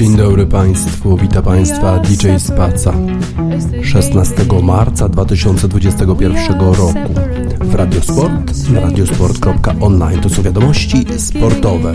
Dzień dobry Państwu, witam Państwa DJ Spaca. 16 marca 2021 roku. W Radiosport na radiosport.online to są wiadomości sportowe.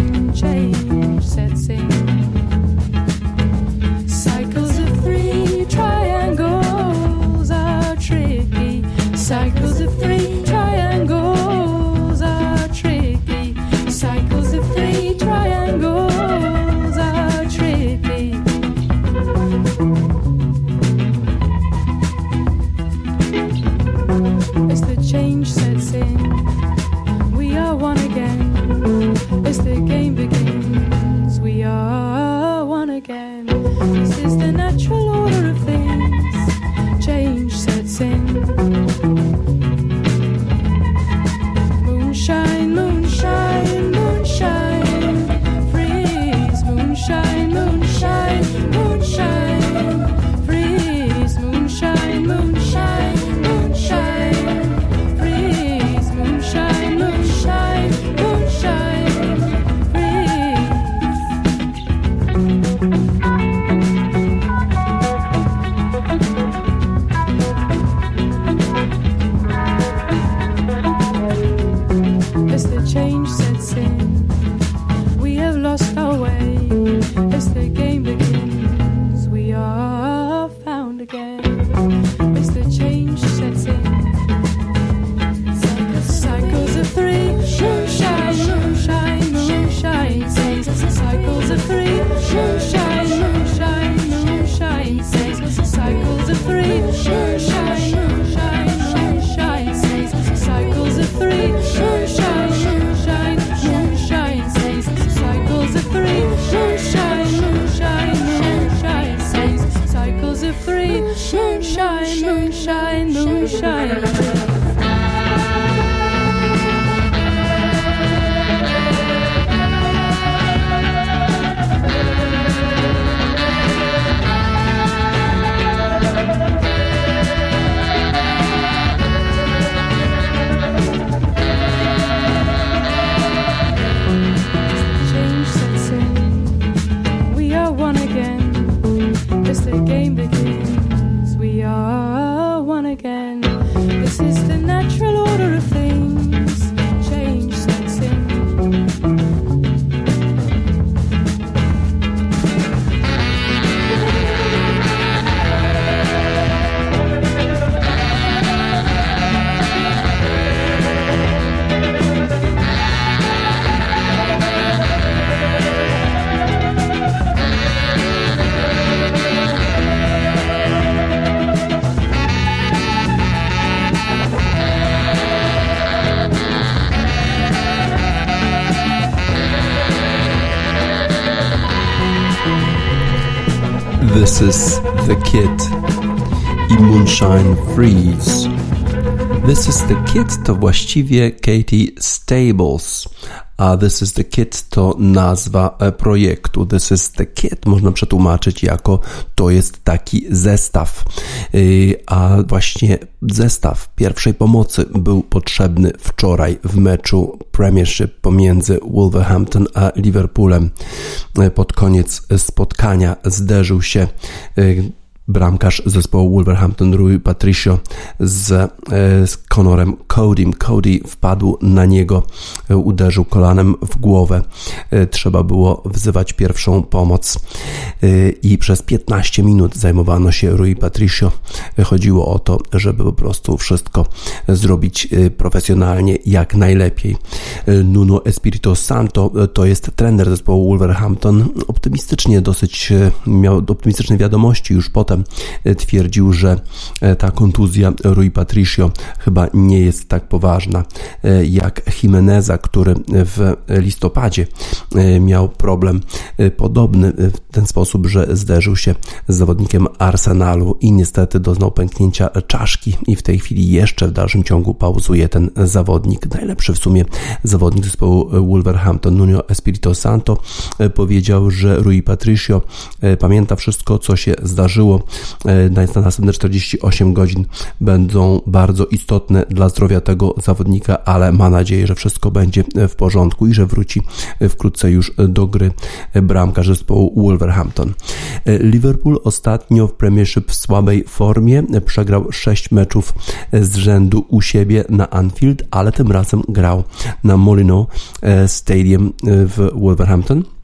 This is The Kid i Moonshine Freeze. This is the Kid to właściwie Katie Stables, a This is the Kid to nazwa e, projektu. This is the Kid można przetłumaczyć jako to jest taki zestaw, a właśnie zestaw pierwszej pomocy był potrzebny wczoraj w meczu Premiership pomiędzy Wolverhampton a Liverpoolem. E, pod koniec spotkania zderzył się y, bramkarz zespołu Wolverhampton Rui Patricio z, e, z Conorem Codym. Cody wpadł na niego, e, uderzył kolanem w głowę. E, trzeba było wzywać pierwszą pomoc i przez 15 minut zajmowano się Rui Patricio. Chodziło o to, żeby po prostu wszystko zrobić profesjonalnie, jak najlepiej. Nuno Espirito Santo to jest trener zespołu Wolverhampton. Optymistycznie dosyć miał optymistyczne wiadomości już potem E, twierdził, że e, ta kontuzja Rui Patricio chyba nie jest tak poważna e, jak Jimeneza, który w listopadzie miał problem podobny w ten sposób, że zderzył się z zawodnikiem Arsenalu i niestety doznał pęknięcia czaszki i w tej chwili jeszcze w dalszym ciągu pauzuje ten zawodnik. Najlepszy w sumie zawodnik zespołu Wolverhampton, Nuno Espirito Santo powiedział, że Rui Patricio pamięta wszystko, co się zdarzyło na następne 48 godzin będą bardzo istotne dla zdrowia tego zawodnika, ale ma nadzieję, że wszystko będzie w porządku i że wróci wkrótce już do gry bramkarz zespołu Wolverhampton. Liverpool ostatnio w Premiership w słabej formie przegrał 6 meczów z rzędu u siebie na Anfield, ale tym razem grał na Molino Stadium w Wolverhampton.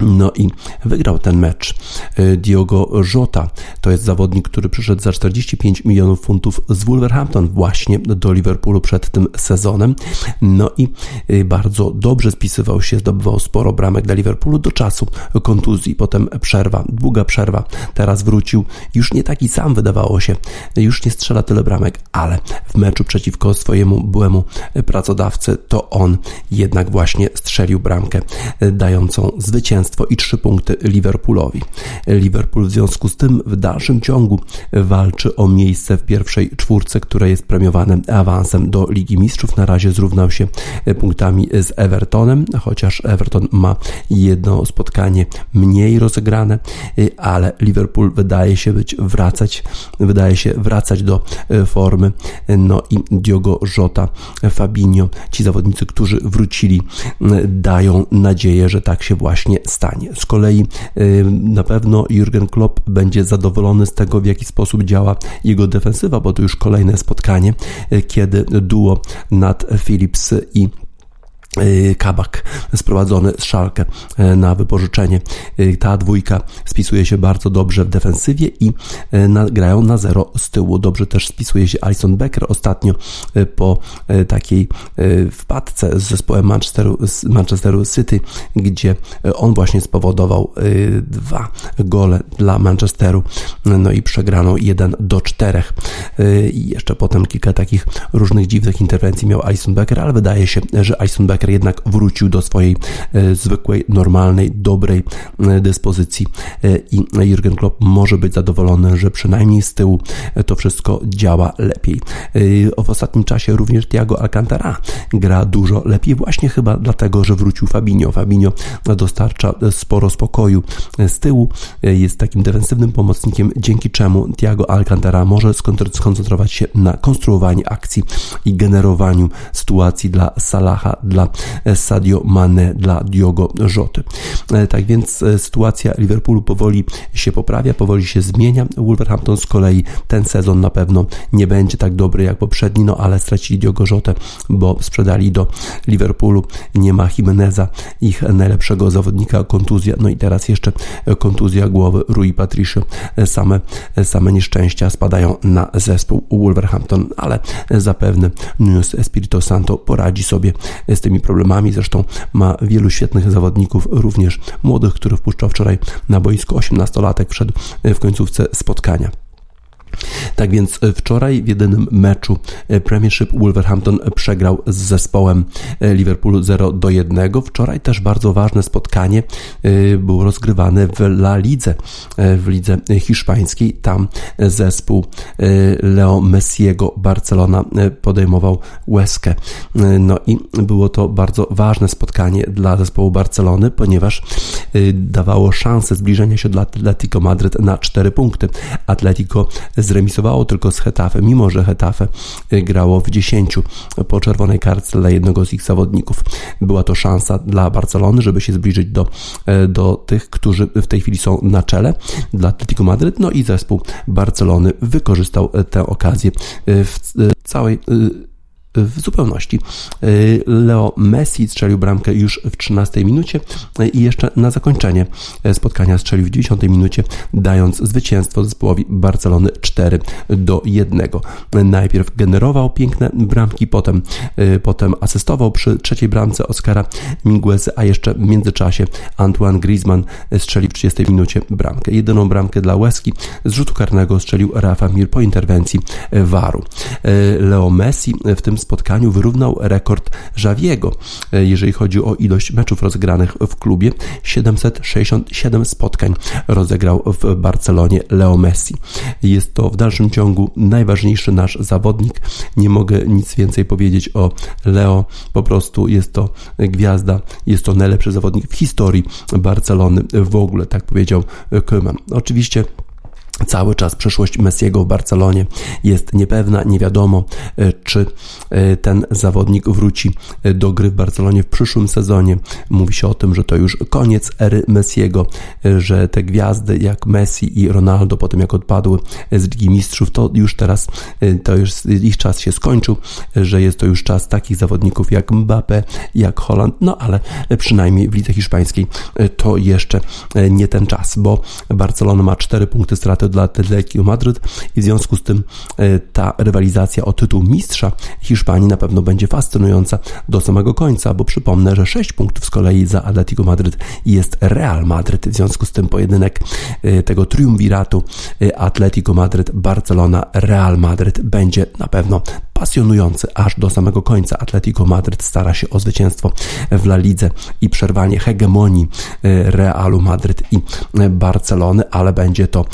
No i wygrał ten mecz. E, Diogo Jota to jest zawodnik, który przyszedł za 45 milionów funtów z Wolverhampton właśnie do Liverpoolu przed tym sezonem. No i e, bardzo dobrze spisywał się, zdobywał sporo bramek dla Liverpoolu do czasu kontuzji, potem przerwa, długa przerwa. Teraz wrócił, już nie taki sam wydawało się, już nie strzela tyle bramek, ale w meczu przeciwko swojemu byłemu pracodawcy to on jednak właśnie strzelił bramkę e, dającą zwycięstwo zwycięstwo i trzy punkty Liverpoolowi. Liverpool w związku z tym w dalszym ciągu walczy o miejsce w pierwszej czwórce, które jest premiowane awansem do Ligi Mistrzów. Na razie zrównał się punktami z Evertonem, chociaż Everton ma jedno spotkanie mniej rozegrane, ale Liverpool wydaje się być wracać, wydaje się wracać do formy. No i Diogo Jota, Fabinho, ci zawodnicy, którzy wrócili, dają nadzieję, że tak się właśnie stanie. Z kolei na pewno Jurgen Klopp będzie zadowolony z tego, w jaki sposób działa jego defensywa, bo to już kolejne spotkanie, y, kiedy duo nad Philips i Kabak sprowadzony z Szalkę y, na wypożyczenie. Y, ta dwójka spisuje się bardzo dobrze w defensywie i na, grają na zero z tyłu. Dobrze też spisuje się Alison Becker ostatnio po takiej wpadce z zespołem Manchesteru, Manchesteru City, gdzie on właśnie spowodował dwa gole dla Manchesteru, no i przegrano 1 do 4. I jeszcze potem kilka takich różnych dziwnych interwencji miał Alison Becker, ale wydaje się, że Alison Becker jednak wrócił do swojej e, zwykłej, normalnej, dobrej e, dyspozycji e, i Jurgen Klopp może być zadowolony, że przynajmniej z tyłu to wszystko działa lepiej. W ostatnim czasie również Thiago Alcantara gra dużo lepiej właśnie chyba dlatego, że wrócił Fabinho. Fabinho dostarcza sporo spokoju z tyłu, jest takim defensywnym pomocnikiem, dzięki czemu Thiago Alcantara może skoncentrować się na konstruowaniu akcji i generowaniu sytuacji dla Salaha, dla Sadio Mane dla Diogo Joty. E, tak więc e, sytuacja Liverpoolu powoli się poprawia, powoli się zmienia. Wolverhampton z kolei ten sezon na pewno nie będzie tak dobry jak poprzedni, no ale stracili Diogo Jotę, bo sprzedali do Liverpoolu. Nie ma Jimeneza, ich najlepszego zawodnika, kontuzja, no i teraz jeszcze kontuzja głowy Rui Patricio. E, same, same nieszczęścia spadają na zespół Wolverhampton, ale zapewne Nunes Espirito Santo poradzi sobie z tymi problemami. Zresztą ma wielu świetnych zawodników, również młodych, których wpuszczał wczoraj na boisko 18-latek, wszedł w końcówce spotkania. Tak więc e, wczoraj w jedynym meczu e, Premiership Wolverhampton przegrał z zespołem e, Liverpoolu 0 do 1. Wczoraj też bardzo ważne spotkanie było rozgrywane w La Lidze, w lidze hiszpańskiej. Tam zespół Leo Messiego Barcelona podejmował łezkę. No i było to bardzo ważne spotkanie dla zespołu Barcelony, ponieważ dawało szansę zbliżenia się dla Atletico Madryt na 4 punkty. Atletico zremisowało tylko z Hetafe, mimo że Hetafe y, grało w 10 po czerwonej kartce dla jednego z ich zawodników. Była to szansa dla Barcelony, żeby się zbliżyć do, y, do tych, którzy w tej chwili są na czele, dla Atletico Madryt, no i zespół Barcelony wykorzystał y, tę okazję w całej w zupełności. Y, Leo Messi strzelił bramkę już w 13 minucie y, i jeszcze na zakończenie y, spotkania strzelił w 90 minucie, dając zwycięstwo zespołowi Barcelony 4 do 1. Najpierw generował piękne bramki, potem, potem asystował przy trzeciej bramce Oscara Miguez, a jeszcze w międzyczasie Antoine Griezmann strzelił w 30 minucie bramkę. Jedyną bramkę dla Łeski z rzutu karnego strzelił Rafa Mir po interwencji Waru. Leo Messi w tym spotkaniu wyrównał rekord Javiego, e, jeżeli chodzi o ilość meczów rozegranych w klubie. 767 spotkań rozegrał w Barcelonie Leo Messi. Jest to w dalszym ciągu najważniejszy nasz zawodnik. Nie mogę nic więcej powiedzieć o Leo. Po prostu jest to gwiazda, jest to najlepszy zawodnik w historii Barcelony w ogóle, tak powiedział Koeman. Oczywiście Cały czas przyszłość Messiego w Barcelonie jest niepewna, nie wiadomo, e, czy e, ten zawodnik wróci e, do gry w Barcelonie w przyszłym sezonie. Mówi się o tym, że to już koniec ery Messiego, że te gwiazdy jak Messi i Ronaldo, po tym jak odpadły z Ligi Mistrzów, to już teraz to już ich czas się skończył, że jest to już czas takich zawodników jak Mbappe, jak Holland, no ale przynajmniej w lidze hiszpańskiej to jeszcze nie ten czas, bo Barcelona ma 4 punkty straty dla Atletico Madryt i w związku z tym e, ta rywalizacja o tytuł mistrza Hiszpanii na pewno będzie fascynująca do samego końca, bo przypomnę, że 6 punktów z kolei za Atletico Madryt jest Real Madryt. W związku z tym pojedynek e, tego triumviratu e, Atletico Madryt, Barcelona, Real Madryt będzie na pewno pasjonujący aż do samego końca. Atletico Madryt stara się o zwycięstwo w La Lidze i przerwanie hegemonii Realu Madryt i Barcelony, ale będzie to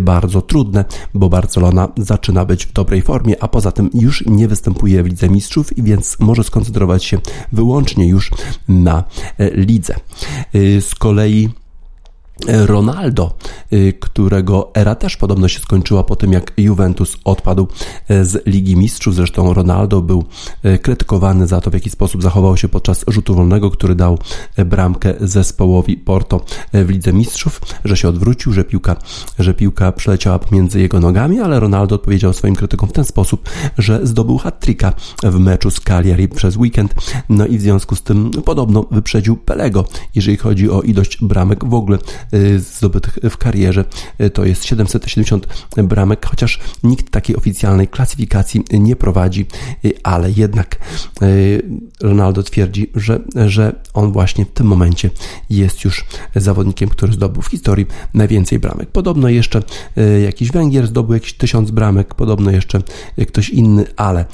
bardzo trudne, bo Barcelona zaczyna być w dobrej formie, a poza tym już nie występuje w Lidze Mistrzów, więc może skoncentrować się wyłącznie już na e, lidze. E, z kolei Ronaldo, y, którego era też podobno się skończyła po tym, jak Juventus odpadł y, z Ligi Mistrzów. Zresztą Ronaldo był y, krytykowany za to, w jaki sposób zachował się podczas rzutu wolnego, który dał bramkę zespołowi Porto w Lidze Mistrzów, że się odwrócił, że piłka, że piłka przeleciała pomiędzy jego nogami, ale Ronaldo odpowiedział swoim krytykom w ten sposób, że zdobył hat-tricka w meczu z Cagliari przez weekend. No i w związku z tym podobno wyprzedził Pelego, jeżeli chodzi o ilość bramek w ogóle zdobytych w karierze. Y, to jest 770 bramek, chociaż nikt takiej oficjalnej klasyfikacji nie prowadzi, y, ale jednak Ronaldo twierdzi, że, że on właśnie w tym momencie jest już zawodnikiem, który zdobył w historii najwięcej bramek. Podobno jeszcze jakiś Węgier zdobył jakieś tysiąc bramek, podobno jeszcze ktoś inny, ale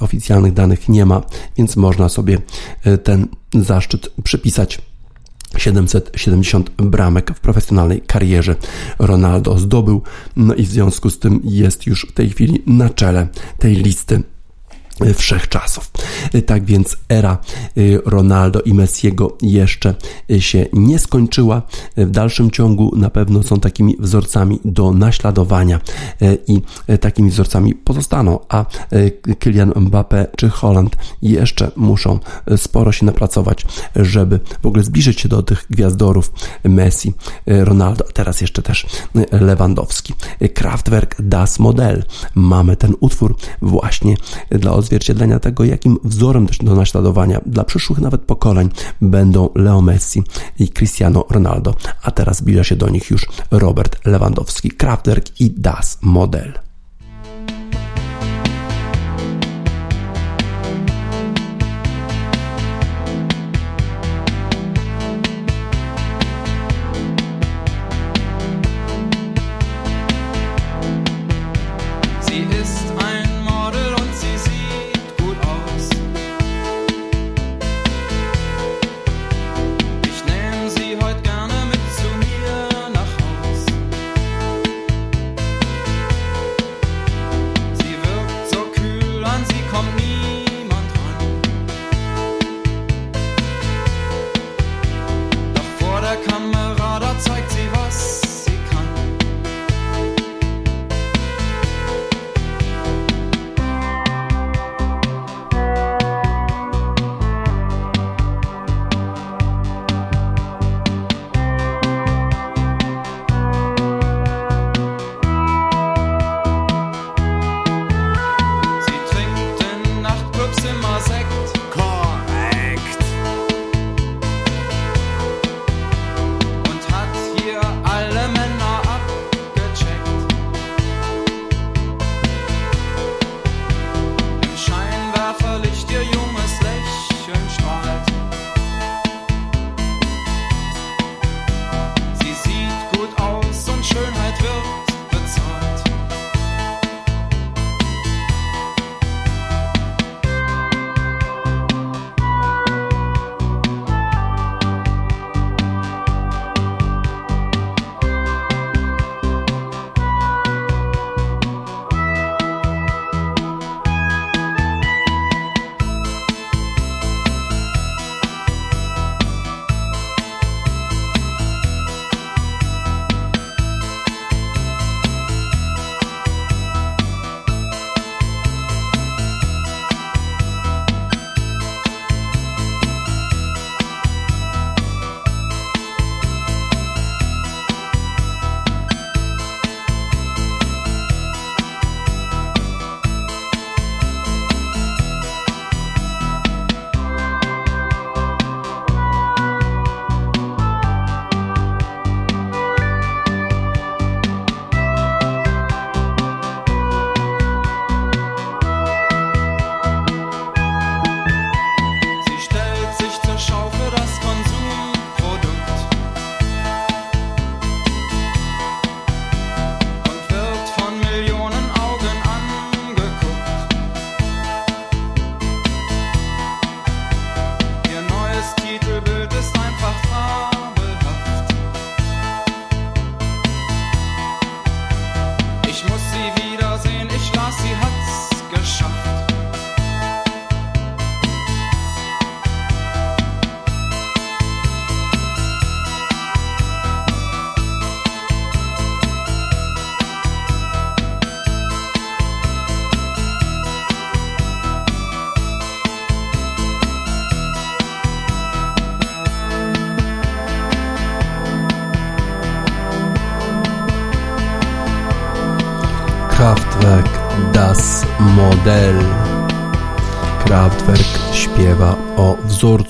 oficjalnych danych nie ma, więc można sobie ten zaszczyt przypisać 770 bramek w profesjonalnej karierze. Ronaldo zdobył, no i w związku z tym jest już w tej chwili na czele tej listy wszechczasów. Tak więc era y, Ronaldo i Messiego jeszcze y, się nie skończyła. W dalszym ciągu na pewno są takimi wzorcami do naśladowania y, i takimi wzorcami pozostaną, a Kylian Mbappé czy Holland jeszcze muszą sporo się napracować, żeby w ogóle zbliżyć się do tych gwiazdorów Messi, Ronaldo, teraz jeszcze też Lewandowski. Kraftwerk Das Model. Mamy ten utwór właśnie dla odzwierciedlenia tego, jakim wzorem do naśladowania dla przyszłych nawet pokoleń będą Leo Messi i Cristiano Ronaldo, a teraz zbliża się do nich już Robert Lewandowski, Kraftwerk i Das Model.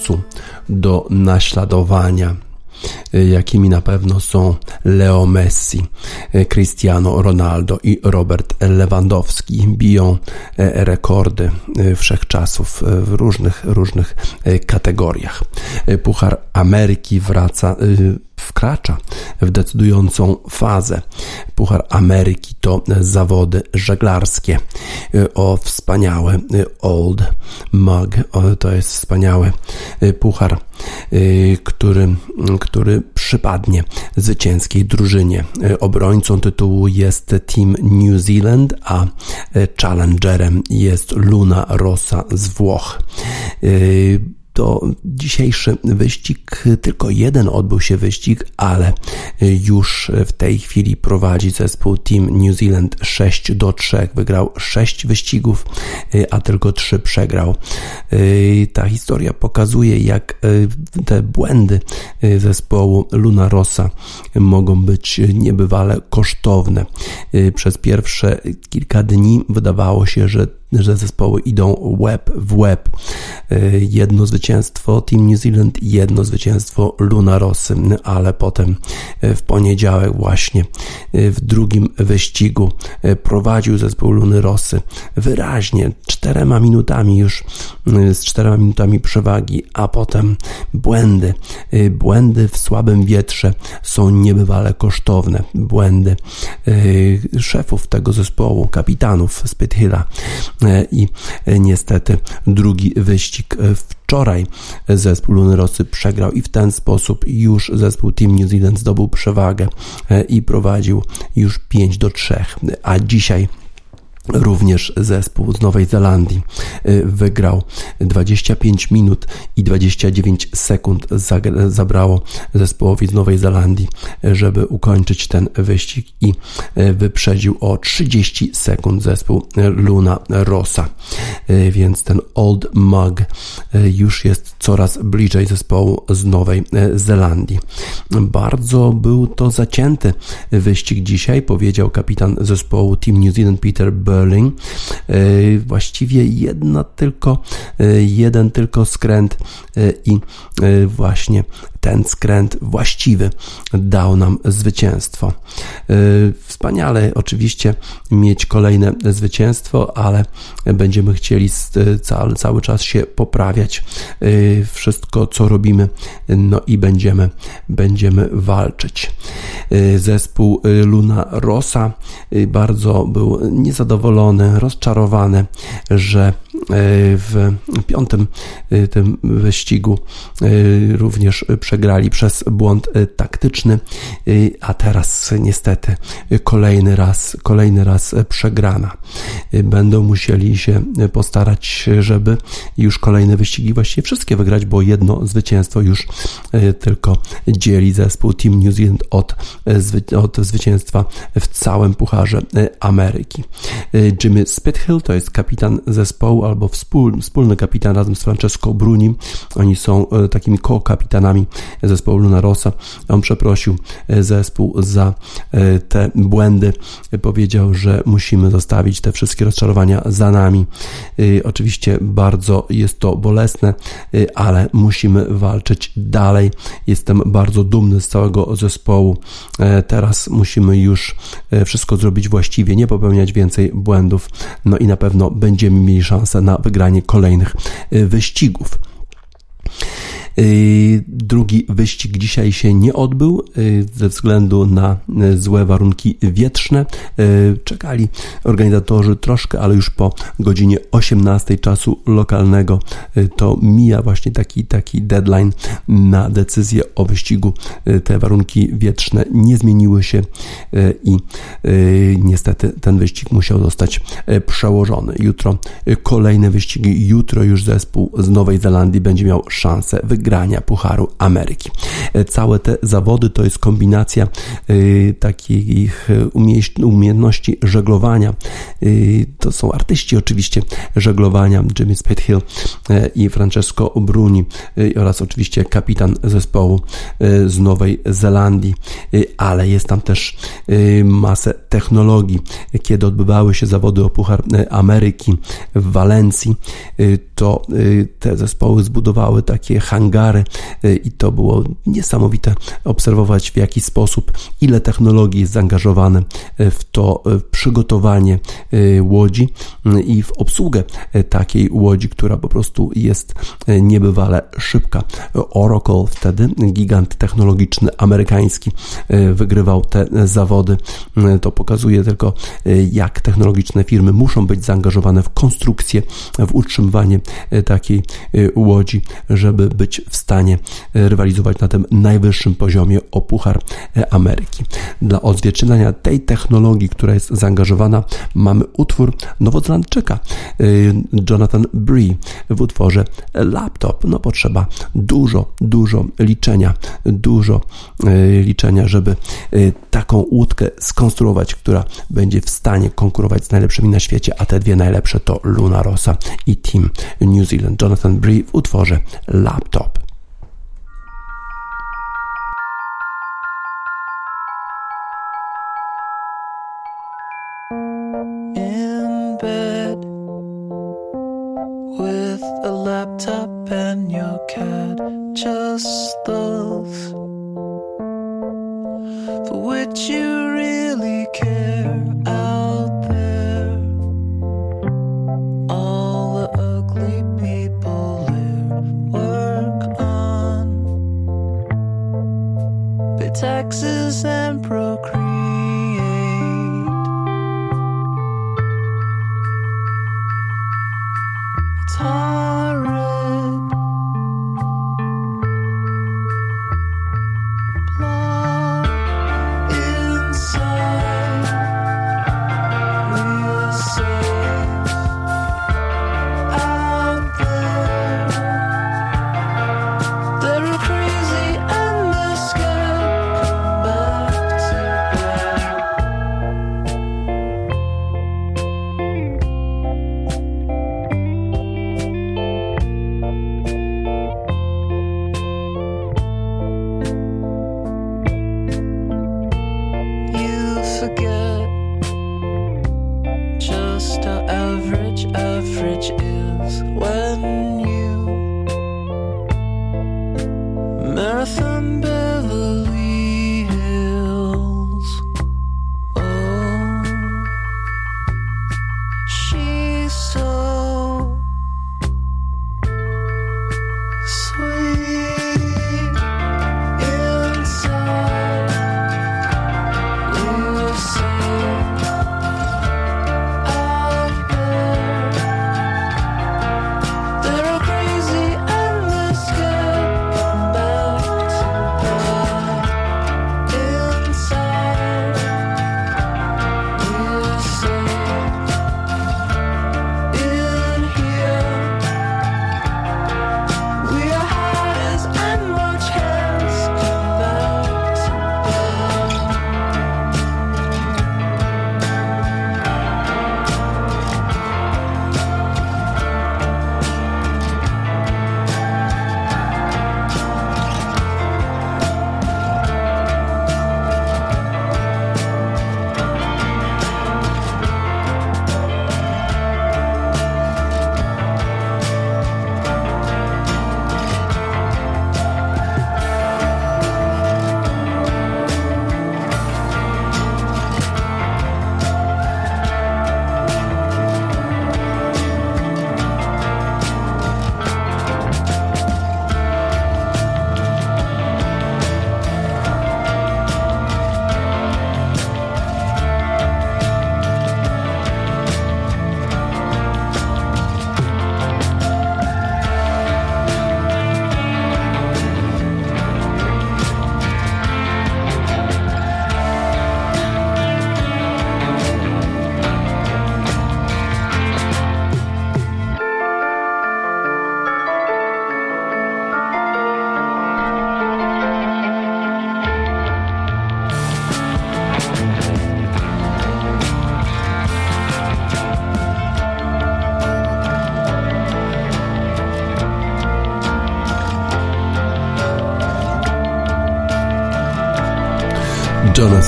Wzorcu do naśladowania jakimi na pewno są Leo Messi, Cristiano Ronaldo i Robert Lewandowski. Biją rekordy wszechczasów w różnych, różnych kategoriach. Puchar Ameryki wraca wkracza w decydującą fazę. Puchar Ameryki to zawody żeglarskie. O wspaniałe Old Mug, to jest wspaniały puchar, który, który przypadnie zwycięskiej drużynie. Obrońcą tytułu jest Team New Zealand, a challengerem jest Luna Rossa z Włoch to dzisiejszy wyścig, tylko jeden odbył się wyścig, ale już w tej chwili prowadzi zespół Team New Zealand 6 do 3. Wygrał 6 wyścigów, a tylko 3 przegrał. Ta historia pokazuje, jak te błędy zespołu Luna Rossa mogą być niebywale kosztowne. Przez pierwsze kilka dni wydawało się, że że zespoły idą web w web. Y, jedno zwycięstwo Team New Zealand, jedno zwycięstwo Luna Rossy, ale potem y, w poniedziałek właśnie y, w drugim wyścigu prowadził zespół Luny Rossy wyraźnie, czterema minutami już, z czterema minutami przewagi, a potem błędy. Błędy w słabym wietrze są niebywale kosztowne. Błędy szefów tego zespołu, kapitanów Spithilla E, i e, niestety drugi wyścig e, wczoraj zespół Luny Rosy przegrał i w ten sposób już zespół Team New Zealand zdobył przewagę i prowadził już 5 do 3, a dzisiaj Również zespół z Nowej Zelandii y, wygrał 25 minut i 29 sekund zabrało zespołowi z Nowej Zelandii, żeby ukończyć ten wyścig i y, wyprzedził o 30 sekund zespół Luna Rossa. Y, więc ten Old Mug już jest coraz bliżej zespołu z Nowej Zelandii. Bardzo był to zacięty wyścig dzisiaj, powiedział kapitan zespołu Team New Zealand Peter Burr Berlin. E, właściwie jedna tylko, e, jeden tylko skręt e, i właśnie ten skręt właściwy dał nam zwycięstwo. Wspaniale oczywiście mieć kolejne zwycięstwo, ale będziemy chcieli cały, cały czas się poprawiać wszystko, co robimy, no i będziemy, będziemy walczyć. Zespół Luna Rosa bardzo był niezadowolony, rozczarowany, że w piątym tym wyścigu również przegrał przegrali przez błąd y, taktyczny, y, a teraz niestety kolejny raz, kolejny raz przegrana. Y, będą musieli się postarać, żeby już kolejne wyścigi właściwie wszystkie wygrać, bo jedno zwycięstwo już tylko dzieli zespół Team New Zealand od, od zwycięstwa w całym Pucharze Ameryki. Jimmy Spithill to jest kapitan zespołu albo wspólny kapitan razem z Francesco Brunim. Oni są takimi ko-kapitanami zespołu Luna. On przeprosił e, zespół za e, te błędy. Powiedział, że musimy zostawić te wszystkie rozczarowania za nami. E, oczywiście bardzo jest to bolesne, ale musimy walczyć dalej. Jestem bardzo dumny z całego zespołu. Teraz musimy już wszystko zrobić właściwie, nie popełniać więcej błędów. No i na pewno będziemy mieli szansę na wygranie kolejnych wyścigów. Y, drugi wyścig dzisiaj się nie odbył y, ze względu na y, złe warunki wietrzne. Czekali organizatorzy troszkę, ale już po godzinie 18 czasu lokalnego to mija właśnie taki, taki deadline na decyzję o wyścigu. Te warunki wietrzne nie zmieniły się i niestety ten wyścig musiał zostać przełożony. Jutro kolejne wyścigi, jutro już zespół z Nowej Zelandii będzie miał szansę wygrać wygrania Pucharu Ameryki. Całe te zawody to jest kombinacja takich umiejętności żeglowania. To są artyści oczywiście żeglowania, Jimmy Spithill i Francesco Bruni oraz oczywiście kapitan zespołu z Nowej Zelandii, ale jest tam też masę technologii. Kiedy odbywały się zawody o Puchar Ameryki w Walencji, to te zespoły zbudowały takie hangary i to było niesamowite obserwować w jaki sposób, ile technologii jest zaangażowane w to przygotowanie łodzi i w obsługę takiej łodzi, która po prostu jest niebywale szybka. Oracle wtedy, gigant technologiczny amerykański, wygrywał te zawody. To pokazuje tylko, jak technologiczne firmy muszą być zaangażowane w konstrukcję, w utrzymywanie takiej łodzi, żeby być w stanie rywalizować na tym najwyższym poziomie o Puchar Ameryki. Dla odzwierciedlenia tej technologii, która jest zaangażowana, mamy utwór Nowozelandczyka Jonathan Bree w utworze Laptop. No potrzeba dużo, dużo liczenia, dużo liczenia, żeby taką łódkę skonstruować, która będzie w stanie konkurować z najlepszymi na świecie, a te dwie najlepsze to Luna Rossa i Team New Zealand. Jonathan Bree w utworze Laptop. top and your cat just love for which you really care out there. All the ugly people live work on pay taxes and procreate.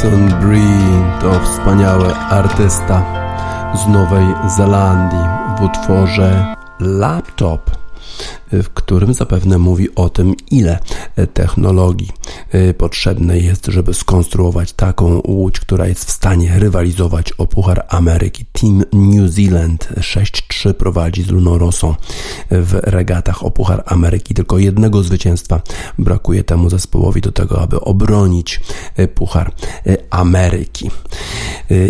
Jonathan Bree to wspaniały artysta z Nowej Zelandii w utworze Laptop w którym zapewne mówi o tym, ile technologii y, potrzebne jest, żeby skonstruować taką łódź, która jest w stanie rywalizować o Puchar Ameryki. Team New Zealand 6-3 prowadzi z Luną Rosą w regatach o Puchar Ameryki. Tylko jednego zwycięstwa brakuje temu zespołowi do tego, aby obronić y, Puchar y, Ameryki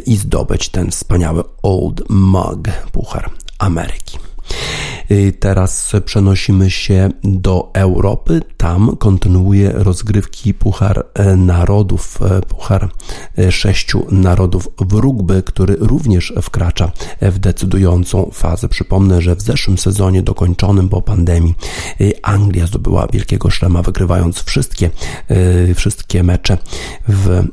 i zdobyć ten wspaniały Old Mug Puchar Ameryki. Y, teraz przenosimy się do Europy. Tam kontynuuje rozgrywki Puchar e, Narodów, e, Puchar e, Sześciu Narodów w rugby, który również wkracza w decydującą fazę. Przypomnę, że w zeszłym sezonie dokończonym po pandemii Anglia zdobyła wielkiego szlema, wygrywając wszystkie, wszystkie mecze w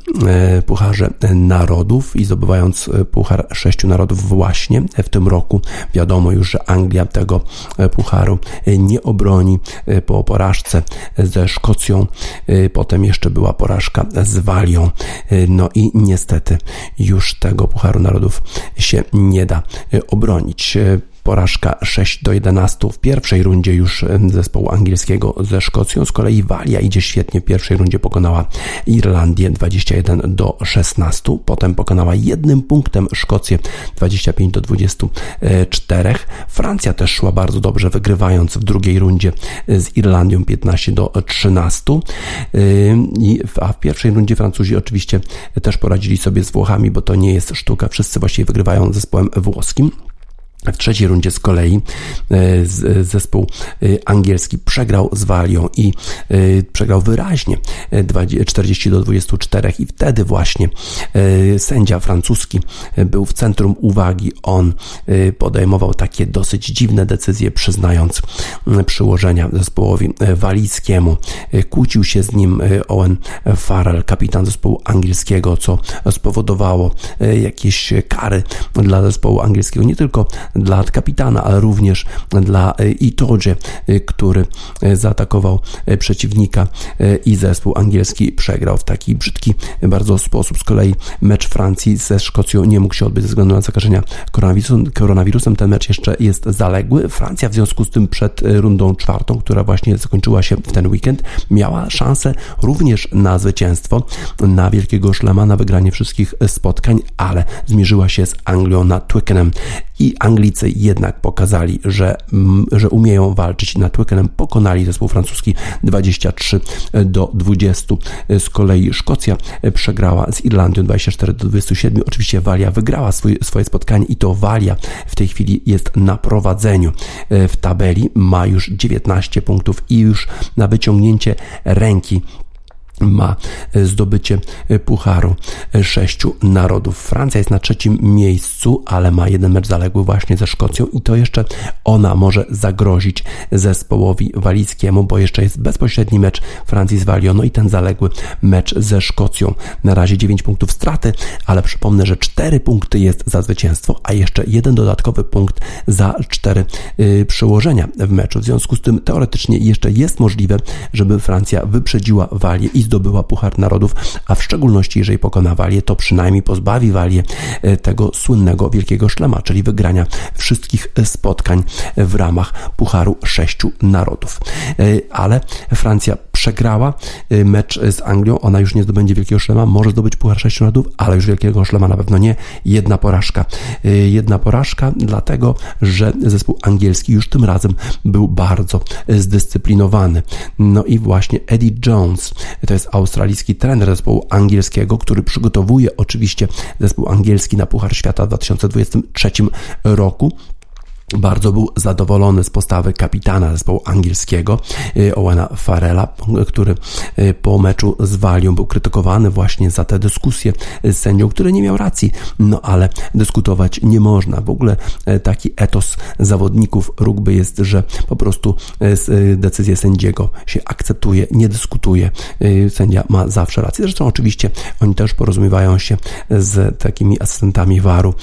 Pucharze Narodów i zdobywając Puchar Sześciu Narodów właśnie w tym roku. Wiadomo już, że Anglia tego pucharu e, nie obroni e, po porażce ze Szkocją. Potem jeszcze była porażka z Walią. No i niestety już tego Pucharu Narodów się nie da obronić porażka 6 do 11 w pierwszej rundzie już zespołu angielskiego ze Szkocją. Z kolei Walia idzie świetnie. W pierwszej rundzie pokonała Irlandię 21 do 16. Potem pokonała jednym punktem Szkocję 25 do 24. Francja też szła bardzo dobrze, wygrywając w drugiej rundzie z Irlandią 15 do 13. A w pierwszej rundzie Francuzi oczywiście też poradzili sobie z Włochami, bo to nie jest sztuka. Wszyscy właściwie wygrywają zespołem włoskim. W trzeciej rundzie z kolei e, zespół e, angielski przegrał z Walią i e, przegrał wyraźnie 40 do 24 i wtedy właśnie sędzia francuski był w centrum uwagi. On podejmował takie dosyć dziwne decyzje, przyznając przyłożenia zespołowi walijskiemu. Kłócił się z nim Owen Farrell, kapitan zespołu angielskiego, co spowodowało jakieś kary dla zespołu angielskiego, nie tylko dla kapitana, ale również dla e, Itoje, e, który e, zaatakował przeciwnika i zespół angielski przegrał w taki brzydki bardzo sposób. Z kolei mecz Francji ze Szkocją nie mógł się odbyć ze względu na zakażenia koronawirusem. koronawirusem. Ten mecz jeszcze jest zaległy. Francja w związku z tym przed rundą czwartą, która właśnie zakończyła się w ten weekend, miała szansę również na zwycięstwo, na wielkiego szlema, na wygranie wszystkich spotkań, ale zmierzyła się z Anglią na Twickenham i Anglicy jednak pokazali, że, że umieją walczyć. Nad Twickenham pokonali zespół francuski 23 do 20. Z kolei Szkocja przegrała z Irlandią 24 do 27. Oczywiście Walia wygrała swój, swoje spotkanie i to Walia w tej chwili jest na prowadzeniu w tabeli. Ma już 19 punktów i już na wyciągnięcie ręki ma e, zdobycie e, Pucharu e, Sześciu Narodów. Francja jest na trzecim miejscu, ale ma jeden mecz zaległy właśnie ze Szkocją i to jeszcze ona może zagrozić zespołowi walickiemu, bo jeszcze jest bezpośredni mecz Francji z Walią, no i ten zaległy mecz ze Szkocją. Na razie 9 punktów straty, ale przypomnę, że 4 punkty jest za zwycięstwo, a jeszcze jeden dodatkowy punkt za 4 yy, przełożenia w meczu. W związku z tym teoretycznie jeszcze jest możliwe, żeby Francja wyprzedziła Walię i zdobyła Puchar Narodów, a w szczególności jeżeli pokona Walię, to przynajmniej pozbawi Walię e, tego słynnego Wielkiego Szlema, czyli wygrania wszystkich spotkań w ramach Pucharu Sześciu Narodów. E, ale Francja przegrała e, mecz z Anglią, ona już nie zdobędzie Wielkiego Szlema, może zdobyć Puchar Sześciu Narodów, ale już Wielkiego Szlema na pewno nie. Jedna porażka. Jedna porażka, dlatego, że zespół angielski już tym razem był bardzo zdyscyplinowany. No i właśnie Eddie Jones, to jest australijski trener zespołu angielskiego, który przygotowuje oczywiście zespół angielski na Puchar Świata w 2023 roku. Bardzo był zadowolony z postawy kapitana zespołu angielskiego y, Owena Farrella, który y, po meczu z Walią był krytykowany właśnie za te dyskusje z sędzią, który nie miał racji, no ale dyskutować nie można. W ogóle y, taki etos zawodników rugby jest, że po prostu decyzję sędziego się akceptuje, nie dyskutuje. Sędzia ma zawsze rację. Zresztą oczywiście oni też porozumiewają się z takimi asystentami waru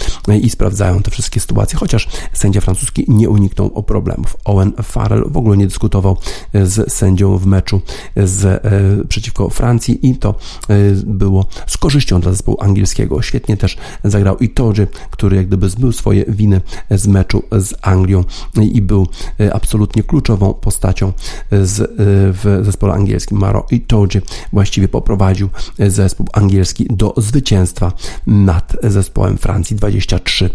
i sprawdzają te wszystkie sytuacje, chociaż sędzia francuski nie uniknął problemów. Owen Farrell w ogóle nie dyskutował z sędzią w meczu z, przeciwko Francji i to było z korzyścią dla zespołu angielskiego. Świetnie też zagrał i który jak gdyby zbył swoje winy z meczu z Anglią i był absolutnie kluczową postacią z, w zespole angielskim. Maro i właściwie poprowadził zespół angielski do zwycięstwa nad zespołem Francji 23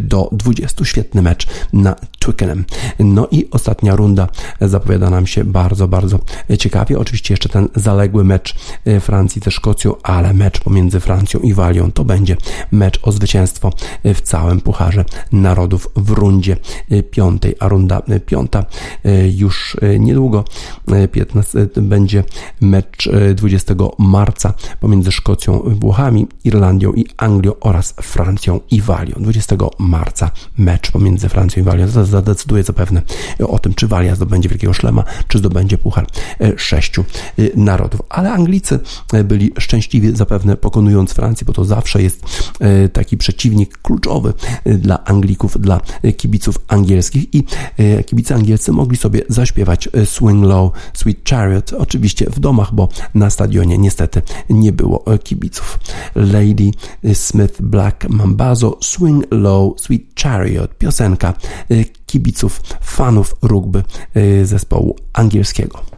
do 20. Świetny mecz na Twickenham. No i ostatnia runda zapowiada nam się bardzo, bardzo ciekawie. Oczywiście jeszcze ten zaległy mecz Francji ze Szkocją, ale mecz pomiędzy Francją i Walią to będzie mecz o zwycięstwo w całym Pucharze Narodów w rundzie piątej, a runda piąta już niedługo 15 będzie mecz 20 marca pomiędzy Szkocją, Włochami, Irlandią i Anglią oraz Francją i Walią. 20 marca mecz pomiędzy Francją i Walią zadecyduje zapewne o tym, czy Walia zdobędzie Wielkiego Szlema, czy zdobędzie Puchar e, Sześciu e, Narodów. Ale Anglicy e, byli szczęśliwi zapewne pokonując Francję, bo to zawsze jest taki przeciwnik kluczowy dla Anglików, dla kibiców angielskich i kibice angielscy mogli sobie zaśpiewać Swing Low, Sweet Chariot, oczywiście w domach, bo na stadionie niestety nie było kibiców. Lady Smith Black Mambazo, Swing Low, Sweet Chariot, piosenka kibiców, fanów rugby y, zespołu angielskiego.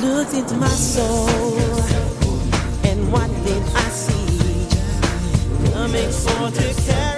Looked into my soul, and what did I see? Coming for to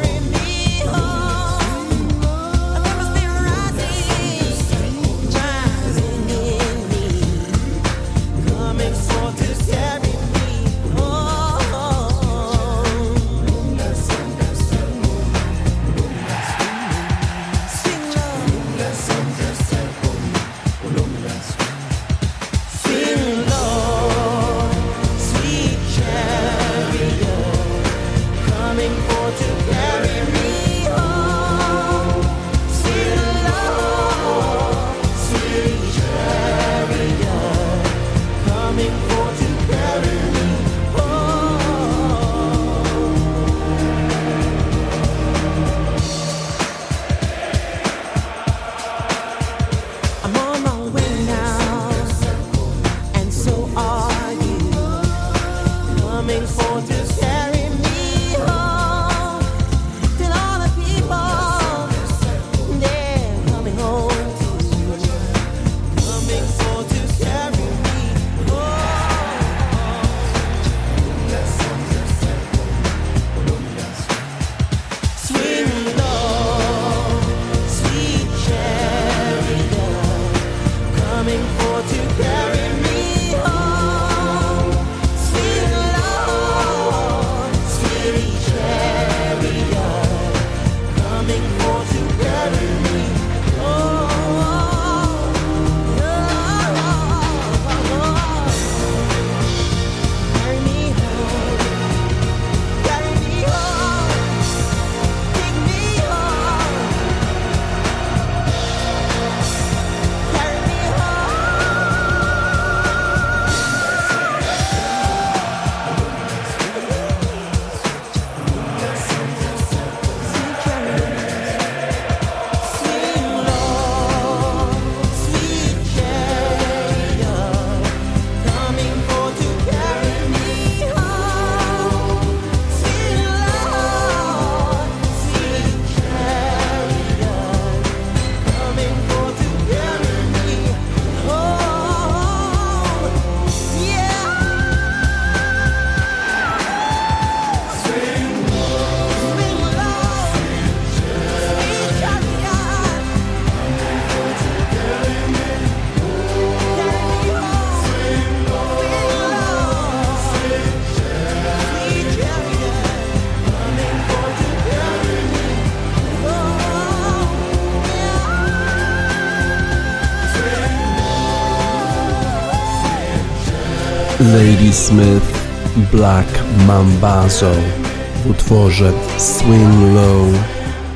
Ladysmith Black Mambazo w utworze Swing Low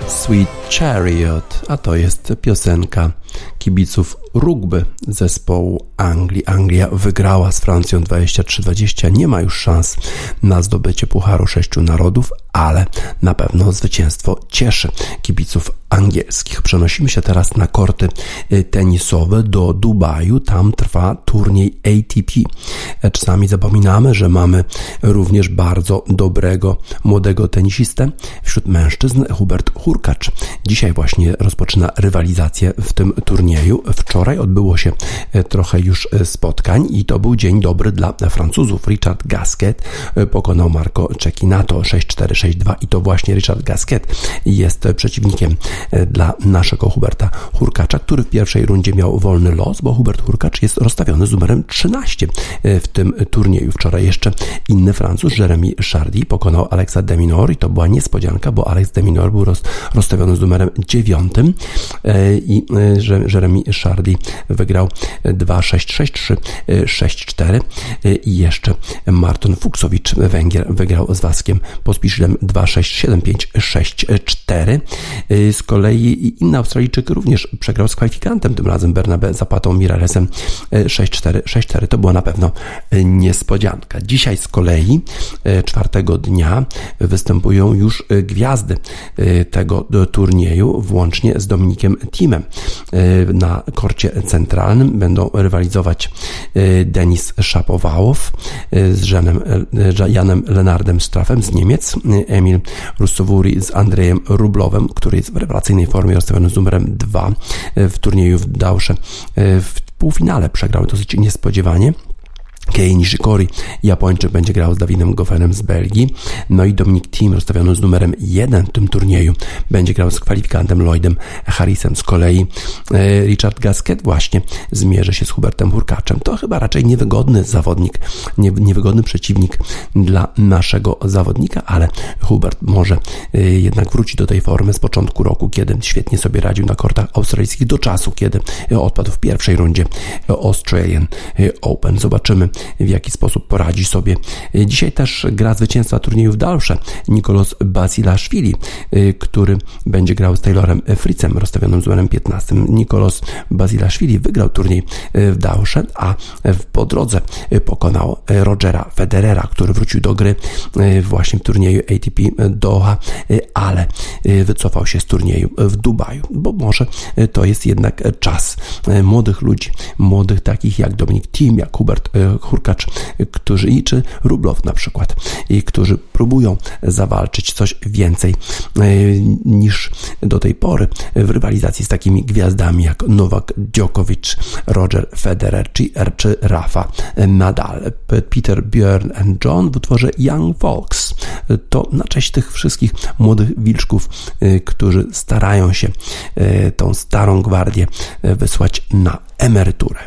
Sweet Chariot, a to jest piosenka kibiców rugby zespołu Anglii. Anglia wygrała z Francją 23-20. Nie ma już szans na zdobycie Pucharu Sześciu Narodów, ale na pewno zwycięstwo cieszy kibiców angielskich. Przenosimy się teraz na korty y, tenisowe do Dubaju. Tam trwa turniej ATP. E, czasami zapominamy, że mamy również bardzo dobrego młodego tenisistę wśród mężczyzn, Hubert Hurkacz. Dzisiaj właśnie rozpoczyna rywalizację w tym turnieju. Wczoraj odbyło się e, trochę już e, spotkań i to był dzień dobry dla Francuzów. Richard Gasquet pokonał Marco Cecchinato 6-4, 6-2 i to właśnie Richard Gasquet jest przeciwnikiem dla naszego Huberta Hurkacza, który w pierwszej rundzie miał wolny los, bo Hubert Hurkacz jest rozstawiony z numerem 13 e, w tym turnieju. Wczoraj jeszcze inny Francuz, Jeremy Chardy, pokonał Alexa Deminor i to była niespodzianka, bo Alex Deminor był roz, rozstawiony z numerem 9 e, i Jeremy Chardy wygrał 2-6-6-3, 6-4 i jeszcze Marton Fuksowicz, Węgier, wygrał z Waskiem Pospiszlem 2-6-7-5, 6-4. Kolei inny Australijczyk również przegrał z kwalifikantem, tym razem Bernabe Zapatą Miralesem 6-4. E, 6-4 to była na pewno e, niespodzianka. Dzisiaj z kolei e, czwartego dnia występują już gwiazdy tego turnieju, włącznie z Dominikiem Timem. Na korcie centralnym będą rywalizować Denis Szapowałow z Żanem, Janem Lenardem Strafem z Niemiec, Emil Russowuri z Andrzejem Rublowem, który jest w rewelacyjnej formie rozstawiony z numerem 2 w turnieju w Dausze. W półfinale przegrał dosyć niespodziewanie. Kei Nishikori, Japończyk, będzie grał z Dawidem Goffenem z Belgii. No i Dominik Thiem, rozstawiony z numerem 1 w tym turnieju, będzie grał z kwalifikantem Lloydem Harrisem. Z kolei e, Richard Gasquet właśnie zmierzy się z Hubertem Hurkaczem. To chyba raczej niewygodny zawodnik, niewygodny przeciwnik dla naszego zawodnika, ale Hubert może e, jednak wrócić do tej formy z początku roku, kiedy świetnie sobie radził na kortach australijskich do czasu, kiedy odpadł w pierwszej rundzie Australian Open. Zobaczymy, w jaki sposób poradzi sobie. Dzisiaj też gra zwycięzca turnieju w Dalsze, Nikolos Basilashvili, y, który będzie grał z Taylorem Fritzem, rozstawionym z numerem 15. Nikolos Basilashvili wygrał turniej y, w Dalsze, a po drodze pokonał Rogera Federera, który wrócił do gry właśnie w turnieju ATP Doha, ale wycofał się z turnieju w Dubaju, bo może to jest jednak czas młodych ludzi, młodych takich jak Dominik Thiem, jak Hubert Hurkacz, którzy czy Rublow na przykład, i którzy próbują zawalczyć coś więcej e, niż do tej pory w rywalizacji z takimi gwiazdami jak Nowak Djokovic, Roger Federer czy, czy Rafa Nadal. Peter, Björn and John w utworze Young Folks. To na cześć tych wszystkich młodych wilczków, e, którzy starają się e, tą starą gwardię wysłać na emeryturę.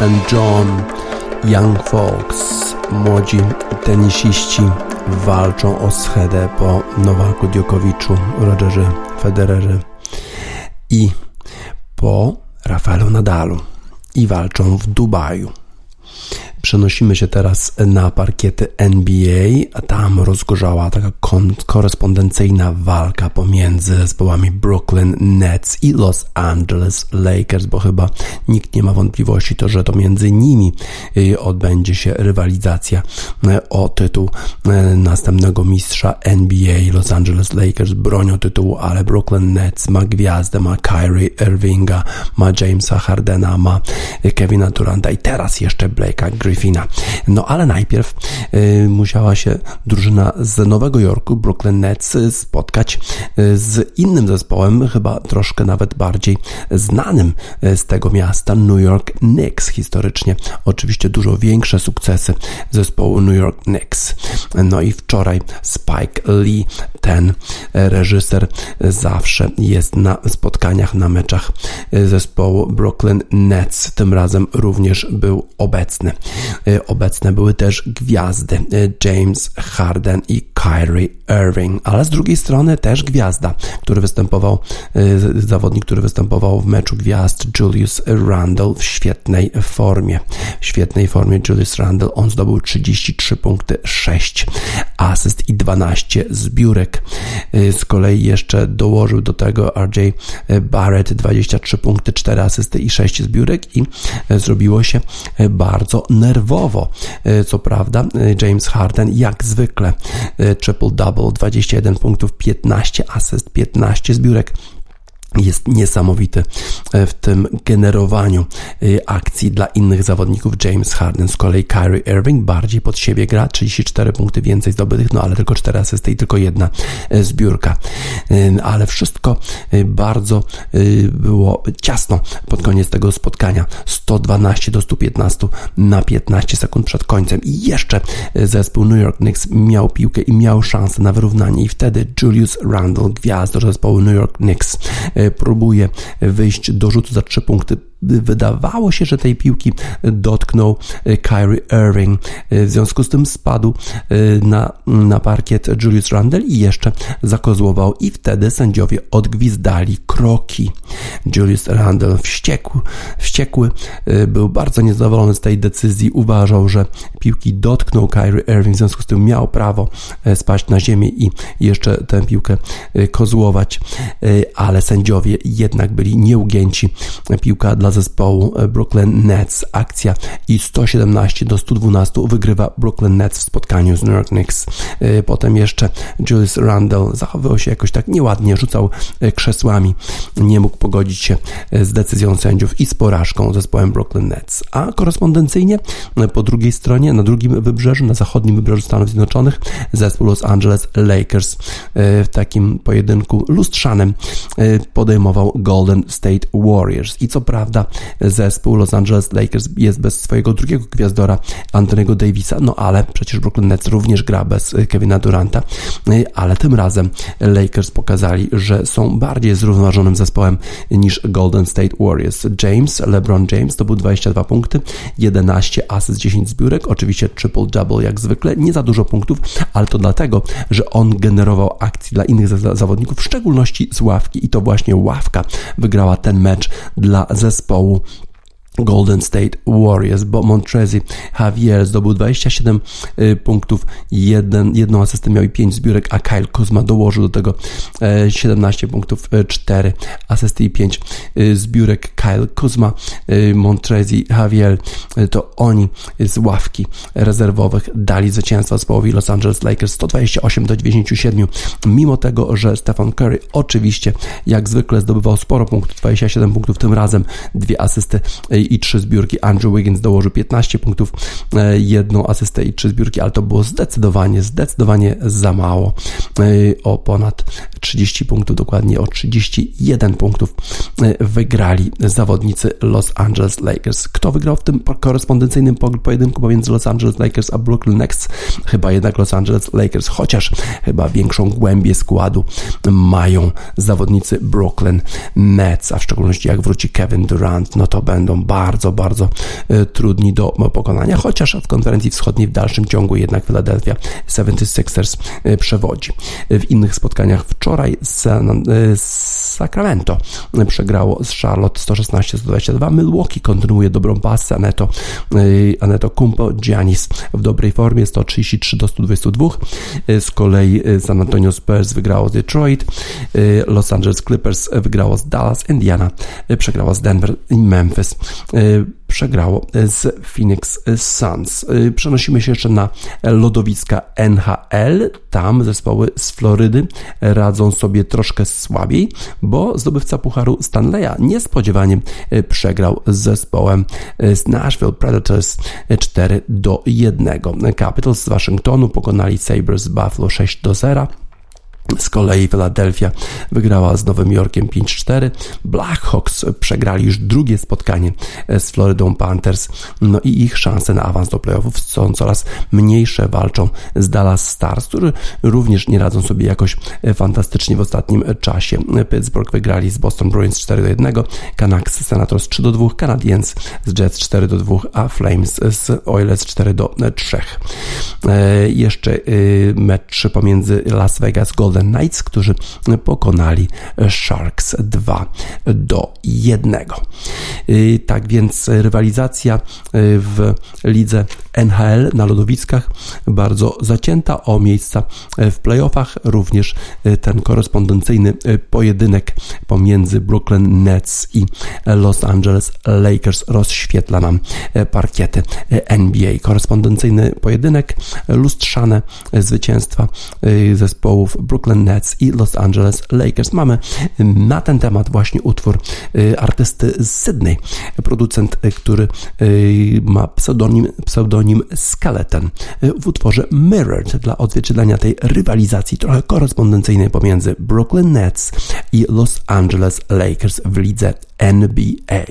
And John, Young Folks, młodzi tenisiści walczą o schedę po Nowaku Diokowiczu, Rogerze Federerze i po Rafaelu Nadalu i walczą w Dubaju. Przenosimy się teraz na parkiety NBA, a tam rozgorzała taka korespondencyjna walka pomiędzy zespołami Brooklyn Nets i Los Angeles Lakers, bo chyba nikt nie ma wątpliwości, to, że to między nimi y, odbędzie się rywalizacja y, o tytuł y, następnego mistrza NBA. Los Angeles Lakers bronią tytułu, ale Brooklyn Nets ma gwiazdę, ma Kyrie Irvinga, ma Jamesa Hardena, ma Kevina Duranta i teraz jeszcze Blake'a Griffina. No ale najpierw y, musiała się drużyna z Nowego Jorku, Brooklyn Nets, spotkać y, z innym zespołem, chyba troszkę nawet bardziej znanym y, z tego miasta, New York Knicks historycznie. Oczywiście dużo większe sukcesy zespołu New York Knicks. No i wczoraj Spike Lee, ten reżyser, zawsze jest na spotkaniach, na meczach zespołu Brooklyn Nets. Tym razem również był obecny. Obecne były też gwiazdy James Harden i Kyrie Irving, ale z drugiej strony też gwiazda, który występował, zawodnik, który występował w meczu gwiazd Julius Randle w świetnej formie. W świetnej formie Julius Randle, on zdobył 33 punkty, 6 asyst i 12 zbiórek. Z kolei jeszcze dołożył do tego RJ Barrett 23 punkty, 4 asysty i 6 zbiórek i zrobiło się bardzo nerwowo. Co prawda James Harden jak zwykle triple-double, 21 punktów, 15 asyst, 15 zbiórek jest niesamowity e, w tym generowaniu e, akcji dla innych zawodników. James Harden z kolei Kyrie Irving bardziej pod siebie gra, 34 punkty więcej zdobytych, no ale tylko 4 asysty i tylko jedna e, zbiórka. Ale wszystko bardzo było ciasno pod koniec tego spotkania. 112 do 115 na 15 sekund przed końcem i jeszcze zespół New York Knicks miał piłkę i miał szansę na wyrównanie i wtedy Julius Randle, gwiazda zespołu New York Knicks, próbuje wyjść do rzutu. Za trzy punkty. Wydawało się, że tej piłki dotknął e, Kyrie Irving. E, w związku z tym spadł e, na, na parkiet Julius Randle i jeszcze zakozłował. I wtedy sędziowie odgwizdali kroki. Julius Randle wściekł, wściekły, był bardzo niezadowolony z tej decyzji, uważał, że piłki dotknął Kyrie Irving, w związku z tym miał prawo spaść na ziemię i jeszcze tę piłkę kozłować, ale sędziowie jednak byli nieugięci. Piłka dla zespołu e, Brooklyn Nets. Akcja i 117 do 112 wygrywa Brooklyn Nets w spotkaniu z New York Knicks. E, potem jeszcze Julius Randle zachowywał się jakoś tak nieładnie, rzucał e, krzesłami, nie mógł pogodzić się z decyzją sędziów i z porażką zespołem Brooklyn Nets. A korespondencyjnie po drugiej stronie, na drugim wybrzeżu, na zachodnim wybrzeżu Stanów Zjednoczonych, zespół Los Angeles Lakers w takim pojedynku lustrzanym podejmował Golden State Warriors. I co prawda zespół Los Angeles Lakers jest bez swojego drugiego gwiazdora, Antonego Davisa, no ale przecież Brooklyn Nets również gra bez Kevina Duranta, ale tym razem Lakers pokazali, że są bardziej zrównoważonym zespołem niż Golden State Warriors. James, LeBron James to był 22 punkty, 11 asyst, 10 zbiórek, oczywiście triple-double jak zwykle, nie za dużo punktów, ale to dlatego, że on generował akcji dla innych zawodników, w szczególności z ławki i to właśnie ławka wygrała ten mecz dla zespołu Golden State Warriors, bo Montrezi Javier zdobył 27 y, punktów, jeden, jedną asystę miał i 5 zbiórek, a Kyle Kuzma dołożył do tego 17 e, punktów, 4 e, asysty i 5 y, zbiórek. Kyle Kuzma, y, Montrezi Javier, to oni z ławki rezerwowych dali zwycięstwo zespołowi Los Angeles Lakers 128 do 97, mimo tego, że Stephen Curry oczywiście jak zwykle zdobywał sporo punktów, 27 punktów, tym razem dwie asysty i trzy zbiórki. Andrew Wiggins dołożył 15 punktów, e, jedną asystę i trzy zbiórki, ale to było zdecydowanie, zdecydowanie za mało. E, o ponad 30 punktów, dokładnie o 31 punktów e, wygrali zawodnicy Los Angeles Lakers. Kto wygrał w tym korespondencyjnym pojedynku pomiędzy Los Angeles Lakers a Brooklyn Nets? Chyba jednak Los Angeles Lakers, chociaż chyba większą głębię składu mają zawodnicy Brooklyn Nets, a w szczególności jak wróci Kevin Durant, no to będą bardzo bardzo, bardzo e, trudni do pokonania, chociaż w konferencji wschodniej w dalszym ciągu jednak Philadelphia 76ers e, przewodzi. W innych spotkaniach wczoraj e, Sacramento przegrało z Charlotte 116-122. Milwaukee kontynuuje dobrą pasę. Aneto, Aneto Kumpo, Giannis w dobrej formie 133 do 122. Z kolei San Antonio Spurs wygrało z Detroit. Los Angeles Clippers wygrało z Dallas. Indiana przegrało z Denver i Memphis przegrało z Phoenix Suns. Y, przenosimy się jeszcze na lodowiska NHL. Tam zespoły z Florydy radzą sobie troszkę słabiej, bo zdobywca Pucharu Stanleya niespodziewanie y, przegrał z zespołem z Nashville Predators 4 do 1. Capitals z Waszyngtonu pokonali Sabres z Buffalo 6 do 0. Z kolei Philadelphia wygrała z Nowym Jorkiem 5-4. Blackhawks przegrali już drugie spotkanie z Floridą Panthers. No i ich szanse na awans do playoffów są coraz mniejsze. Walczą z Dallas Stars, którzy również nie radzą sobie jakoś fantastycznie w ostatnim czasie. Pittsburgh wygrali z Boston Bruins 4-1, Canucks Senators 3-2, Canadiens z Jets 4-2, a Flames z Oilers 4-3. E, jeszcze e, mecz pomiędzy Las Vegas Golden Golden Knights, którzy pokonali Sharks 2 do 1. Y, tak więc rywalizacja y, w lidze NHL na lodowiskach bardzo zacięta o miejsca w playoffach. Również y, ten korespondencyjny pojedynek pomiędzy Brooklyn Nets i Los Angeles Lakers rozświetla nam parkiety NBA. Korespondencyjny pojedynek, lustrzane zwycięstwa zespołów Brooklyn Brooklyn Nets i Los Angeles Lakers. Mamy na ten temat właśnie utwór artysty z Sydney, producent, który ma pseudonim, pseudonim Skeleton w utworze Mirrored dla odzwierciedlenia tej rywalizacji trochę korespondencyjnej pomiędzy Brooklyn Nets i Los Angeles Lakers w lidze NBA.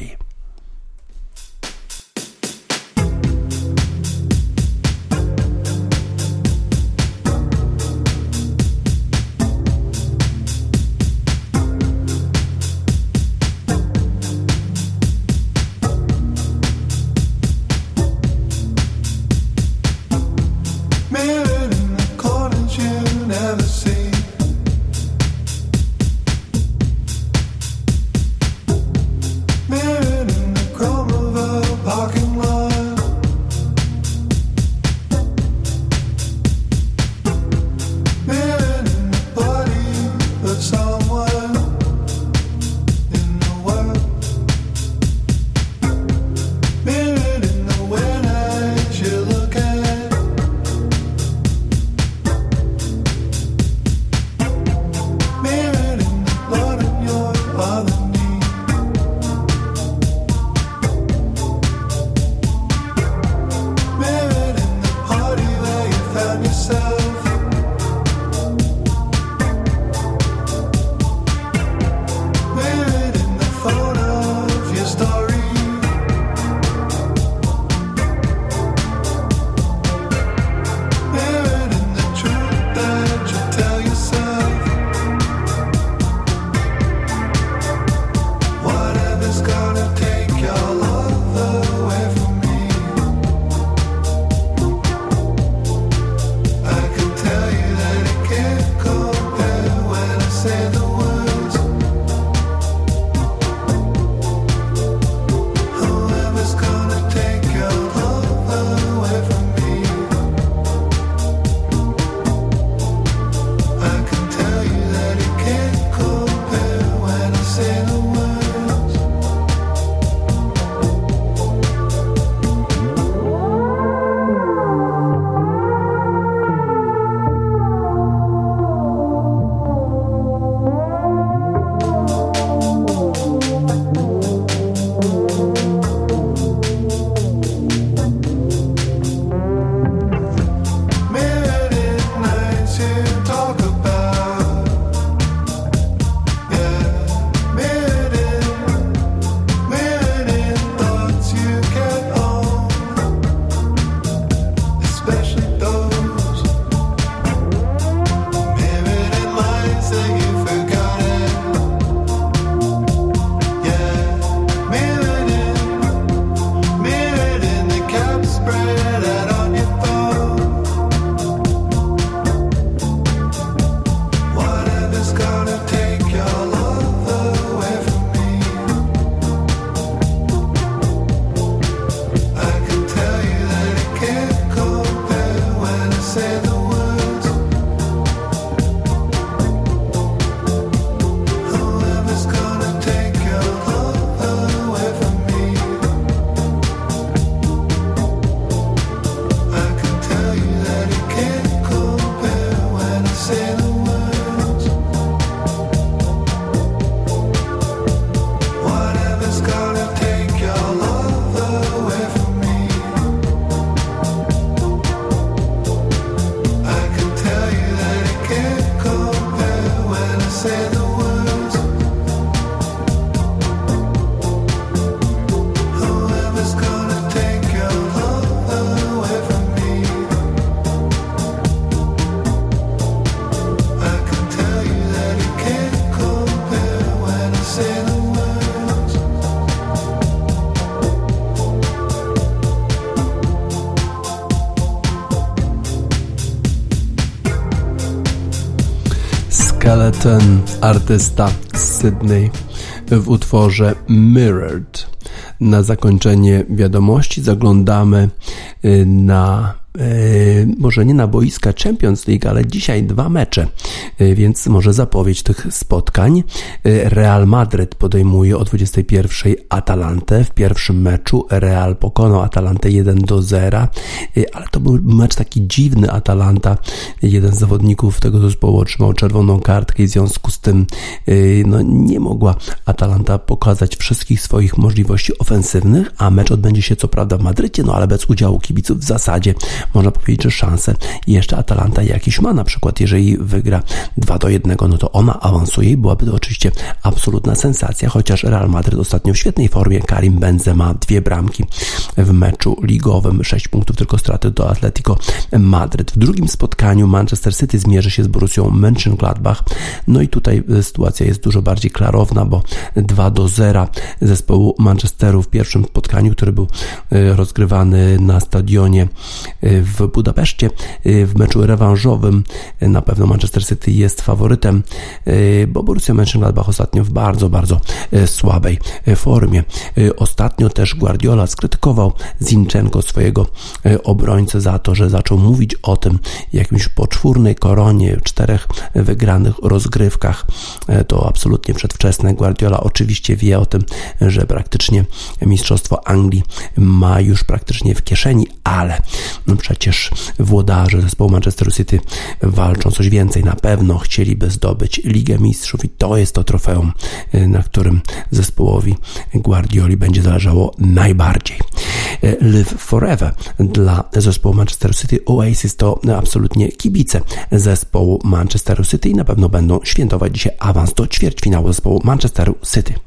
Ten artysta z Sydney w utworze Mirrored. Na zakończenie wiadomości zaglądamy y, na może nie na boiska Champions League, ale dzisiaj dwa mecze, więc może zapowiedź tych spotkań. Real Madryt podejmuje o 21 Atalantę. W pierwszym meczu Real pokonał Atalantę 1 do 0, ale to był mecz taki dziwny Atalanta. Jeden z zawodników tego zespołu otrzymał czerwoną kartkę i w związku z tym no, nie mogła Atalanta pokazać wszystkich swoich możliwości ofensywnych, a mecz odbędzie się co prawda w Madrycie, no ale bez udziału kibiców w zasadzie można powiedzieć, że szanse jeszcze Atalanta jakieś ma, na przykład jeżeli wygra 2 do 1, no to ona awansuje i byłaby to oczywiście absolutna sensacja, chociaż Real Madryt ostatnio w świetnej formie, Karim Benzema dwie bramki w meczu ligowym, 6 punktów tylko straty do Atletico Madryt. W drugim spotkaniu Manchester City zmierzy się z Borussią Mönchengladbach, no i tutaj sytuacja jest dużo bardziej klarowna, bo 2 do 0 zespołu Manchesteru w pierwszym spotkaniu, który był e, rozgrywany na stadionie e, w Budapeszcie. E, w meczu rewanżowym na pewno Manchester City jest faworytem, bo Borussia Mönchengladbach ostatnio w bardzo, bardzo słabej formie. Ostatnio też Guardiola skrytykował Zinchenko, swojego obrońcę, za to, że zaczął mówić o tym jakimś poczwórnej koronie, czterech wygranych rozgrywkach. To absolutnie przedwczesne. Guardiola oczywiście wie o tym, że praktycznie Mistrzostwo Anglii ma już praktycznie w kieszeni, ale przecież włodarze zespołu Manchester City walczą coś więcej. Na pewno chcieliby zdobyć Ligę Mistrzów i to jest to trofeum, y, na którym zespołowi Guardioli będzie zależało najbardziej. Y, Live Forever dla zespołu Manchester City Oasis to absolutnie kibice zespołu Manchester City i na pewno będą świętować dzisiaj awans do ćwierćfinału zespołu Manchesteru City.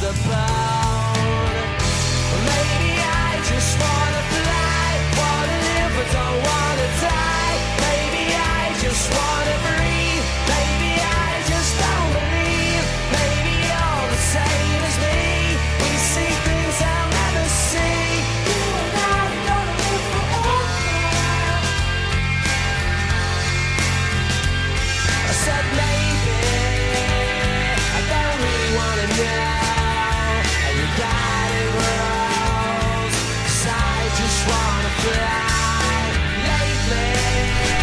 the power.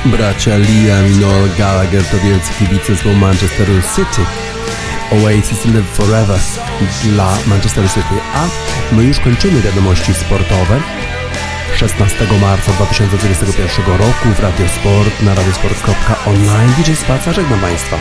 Bracia Liam i Noel Gallagher to wielcy kibice z Manchesteru City. Oasis Live Forever dla Manchesteru City. A my już kończymy wiadomości sportowe. 16 marca 2021 roku w Radio Sport na radiosport.online. DJ Spaca, żegnam Państwa.